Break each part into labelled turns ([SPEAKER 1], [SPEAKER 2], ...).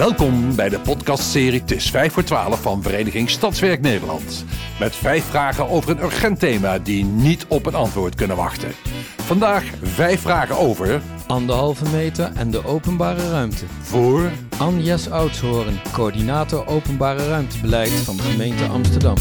[SPEAKER 1] Welkom bij de podcastserie Het is 5 voor 12 van Vereniging Stadswerk Nederland. Met vijf vragen over een urgent thema die niet op een antwoord kunnen wachten. Vandaag vijf vragen over...
[SPEAKER 2] Anderhalve meter en de openbare ruimte.
[SPEAKER 1] Voor...
[SPEAKER 2] Anjes Oudshoorn, coördinator openbare ruimtebeleid van de gemeente Amsterdam.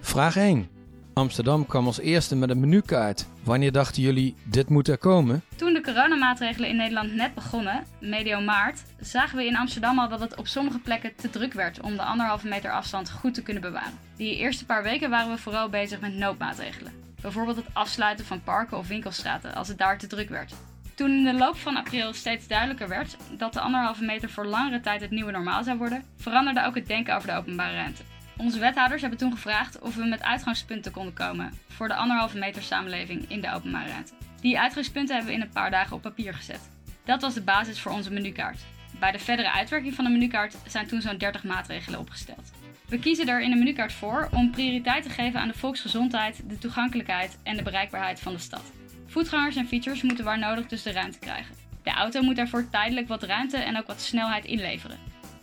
[SPEAKER 2] Vraag 1. Amsterdam kwam als eerste met een menukaart. Wanneer dachten jullie, dit moet er komen?
[SPEAKER 3] Coronamaatregelen in Nederland net begonnen, medio maart, zagen we in Amsterdam al dat het op sommige plekken te druk werd om de anderhalve meter afstand goed te kunnen bewaren. Die eerste paar weken waren we vooral bezig met noodmaatregelen. Bijvoorbeeld het afsluiten van parken of winkelstraten als het daar te druk werd. Toen in de loop van april steeds duidelijker werd dat de anderhalve meter voor langere tijd het nieuwe normaal zou worden, veranderde ook het denken over de openbare ruimte. Onze wethouders hebben toen gevraagd of we met uitgangspunten konden komen voor de anderhalve meter samenleving in de openbare ruimte. Die uitgangspunten hebben we in een paar dagen op papier gezet. Dat was de basis voor onze menukaart. Bij de verdere uitwerking van de menukaart zijn toen zo'n 30 maatregelen opgesteld. We kiezen er in de menukaart voor om prioriteit te geven aan de volksgezondheid, de toegankelijkheid en de bereikbaarheid van de stad. Voetgangers en fietsers moeten waar nodig dus de ruimte krijgen. De auto moet daarvoor tijdelijk wat ruimte en ook wat snelheid inleveren.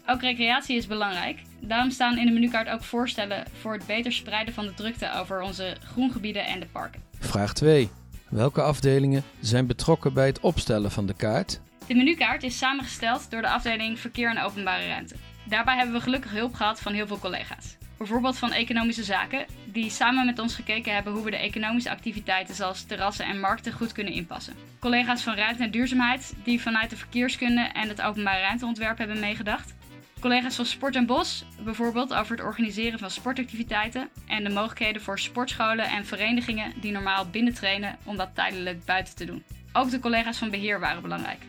[SPEAKER 3] Ook recreatie is belangrijk. Daarom staan in de menukaart ook voorstellen voor het beter spreiden van de drukte over onze groengebieden en de parken.
[SPEAKER 2] Vraag 2. Welke afdelingen zijn betrokken bij het opstellen van de kaart?
[SPEAKER 3] De menukaart is samengesteld door de afdeling Verkeer en Openbare Ruimte. Daarbij hebben we gelukkig hulp gehad van heel veel collega's. Bijvoorbeeld van Economische Zaken, die samen met ons gekeken hebben hoe we de economische activiteiten zoals terrassen en markten goed kunnen inpassen. Collega's van Ruimte en Duurzaamheid, die vanuit de verkeerskunde en het openbare ruimteontwerp hebben meegedacht. Collega's van Sport en Bos, bijvoorbeeld over het organiseren van sportactiviteiten en de mogelijkheden voor sportscholen en verenigingen die normaal binnen trainen om dat tijdelijk buiten te doen. Ook de collega's van beheer waren belangrijk.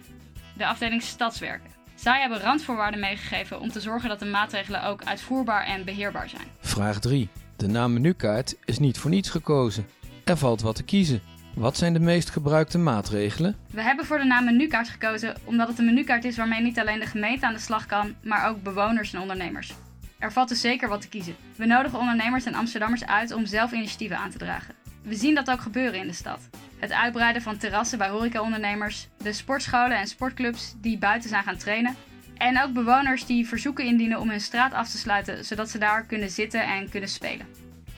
[SPEAKER 3] De afdeling Stadswerken. Zij hebben randvoorwaarden meegegeven om te zorgen dat de maatregelen ook uitvoerbaar en beheerbaar zijn.
[SPEAKER 2] Vraag 3. De naam menukaart is niet voor niets gekozen. Er valt wat te kiezen. Wat zijn de meest gebruikte maatregelen?
[SPEAKER 3] We hebben voor de naam menukaart gekozen omdat het een menukaart is waarmee niet alleen de gemeente aan de slag kan, maar ook bewoners en ondernemers. Er valt dus zeker wat te kiezen. We nodigen ondernemers en Amsterdammers uit om zelf initiatieven aan te dragen. We zien dat ook gebeuren in de stad. Het uitbreiden van terrassen bij horecaondernemers, de sportscholen en sportclubs die buiten zijn gaan trainen. En ook bewoners die verzoeken indienen om hun straat af te sluiten, zodat ze daar kunnen zitten en kunnen spelen.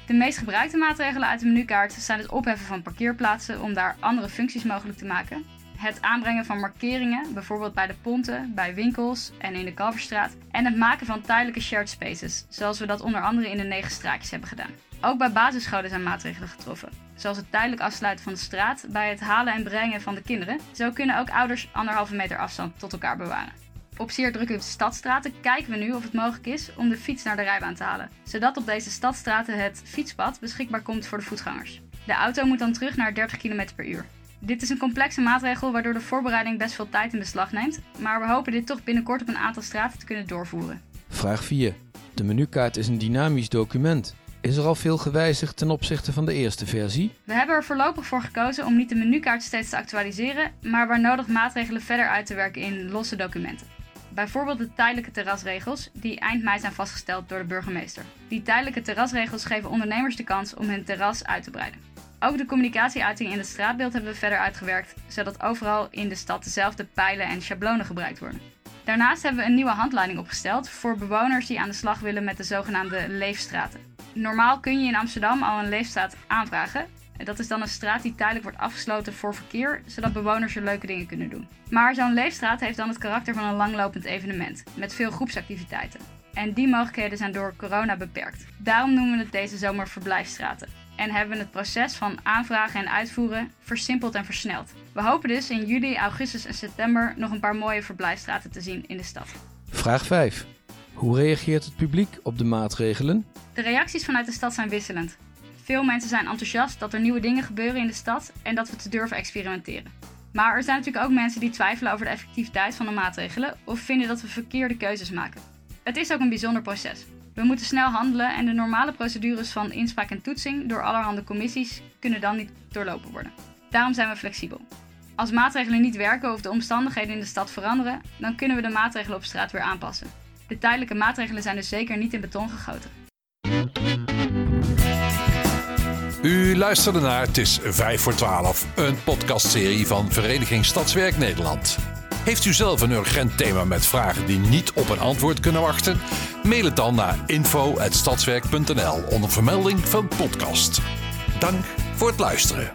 [SPEAKER 3] De meest gebruikte maatregelen uit de menukaart zijn het opheffen van parkeerplaatsen om daar andere functies mogelijk te maken. Het aanbrengen van markeringen, bijvoorbeeld bij de ponten, bij winkels en in de Kalverstraat. En het maken van tijdelijke shared spaces, zoals we dat onder andere in de negen straatjes hebben gedaan. Ook bij basisscholen zijn maatregelen getroffen, zoals het tijdelijk afsluiten van de straat bij het halen en brengen van de kinderen. Zo kunnen ook ouders anderhalve meter afstand tot elkaar bewaren. Op zeer drukke stadstraten kijken we nu of het mogelijk is om de fiets naar de rijbaan te halen, zodat op deze stadstraten het fietspad beschikbaar komt voor de voetgangers. De auto moet dan terug naar 30 km per uur. Dit is een complexe maatregel waardoor de voorbereiding best veel tijd in beslag neemt, maar we hopen dit toch binnenkort op een aantal straten te kunnen doorvoeren.
[SPEAKER 2] Vraag 4. De menukaart is een dynamisch document. Is er al veel gewijzigd ten opzichte van de eerste versie?
[SPEAKER 3] We hebben er voorlopig voor gekozen om niet de menukaart steeds te actualiseren, maar waar nodig maatregelen verder uit te werken in losse documenten. Bijvoorbeeld de tijdelijke terrasregels, die eind mei zijn vastgesteld door de burgemeester. Die tijdelijke terrasregels geven ondernemers de kans om hun terras uit te breiden. Ook de communicatieuiting in het straatbeeld hebben we verder uitgewerkt, zodat overal in de stad dezelfde pijlen en schablonen gebruikt worden. Daarnaast hebben we een nieuwe handleiding opgesteld voor bewoners die aan de slag willen met de zogenaamde leefstraten. Normaal kun je in Amsterdam al een leefstraat aanvragen, dat is dan een straat die tijdelijk wordt afgesloten voor verkeer, zodat bewoners er leuke dingen kunnen doen. Maar zo'n leefstraat heeft dan het karakter van een langlopend evenement, met veel groepsactiviteiten. En die mogelijkheden zijn door corona beperkt. Daarom noemen we het deze zomer verblijfstraten. En hebben we het proces van aanvragen en uitvoeren versimpeld en versneld. We hopen dus in juli, augustus en september nog een paar mooie verblijfstraten te zien in de stad.
[SPEAKER 2] Vraag 5. Hoe reageert het publiek op de maatregelen?
[SPEAKER 3] De reacties vanuit de stad zijn wisselend. Veel mensen zijn enthousiast dat er nieuwe dingen gebeuren in de stad en dat we te durven experimenteren. Maar er zijn natuurlijk ook mensen die twijfelen over de effectiviteit van de maatregelen of vinden dat we verkeerde keuzes maken. Het is ook een bijzonder proces. We moeten snel handelen en de normale procedures van inspraak en toetsing door allerhande commissies kunnen dan niet doorlopen worden. Daarom zijn we flexibel. Als maatregelen niet werken of de omstandigheden in de stad veranderen, dan kunnen we de maatregelen op straat weer aanpassen. De tijdelijke maatregelen zijn dus zeker niet in beton gegoten.
[SPEAKER 1] U luisterde naar Het is 5 voor 12, een podcastserie van Vereniging Stadswerk Nederland. Heeft u zelf een urgent thema met vragen die niet op een antwoord kunnen wachten? Mail het dan naar info.stadswerk.nl onder vermelding van podcast. Dank voor het luisteren.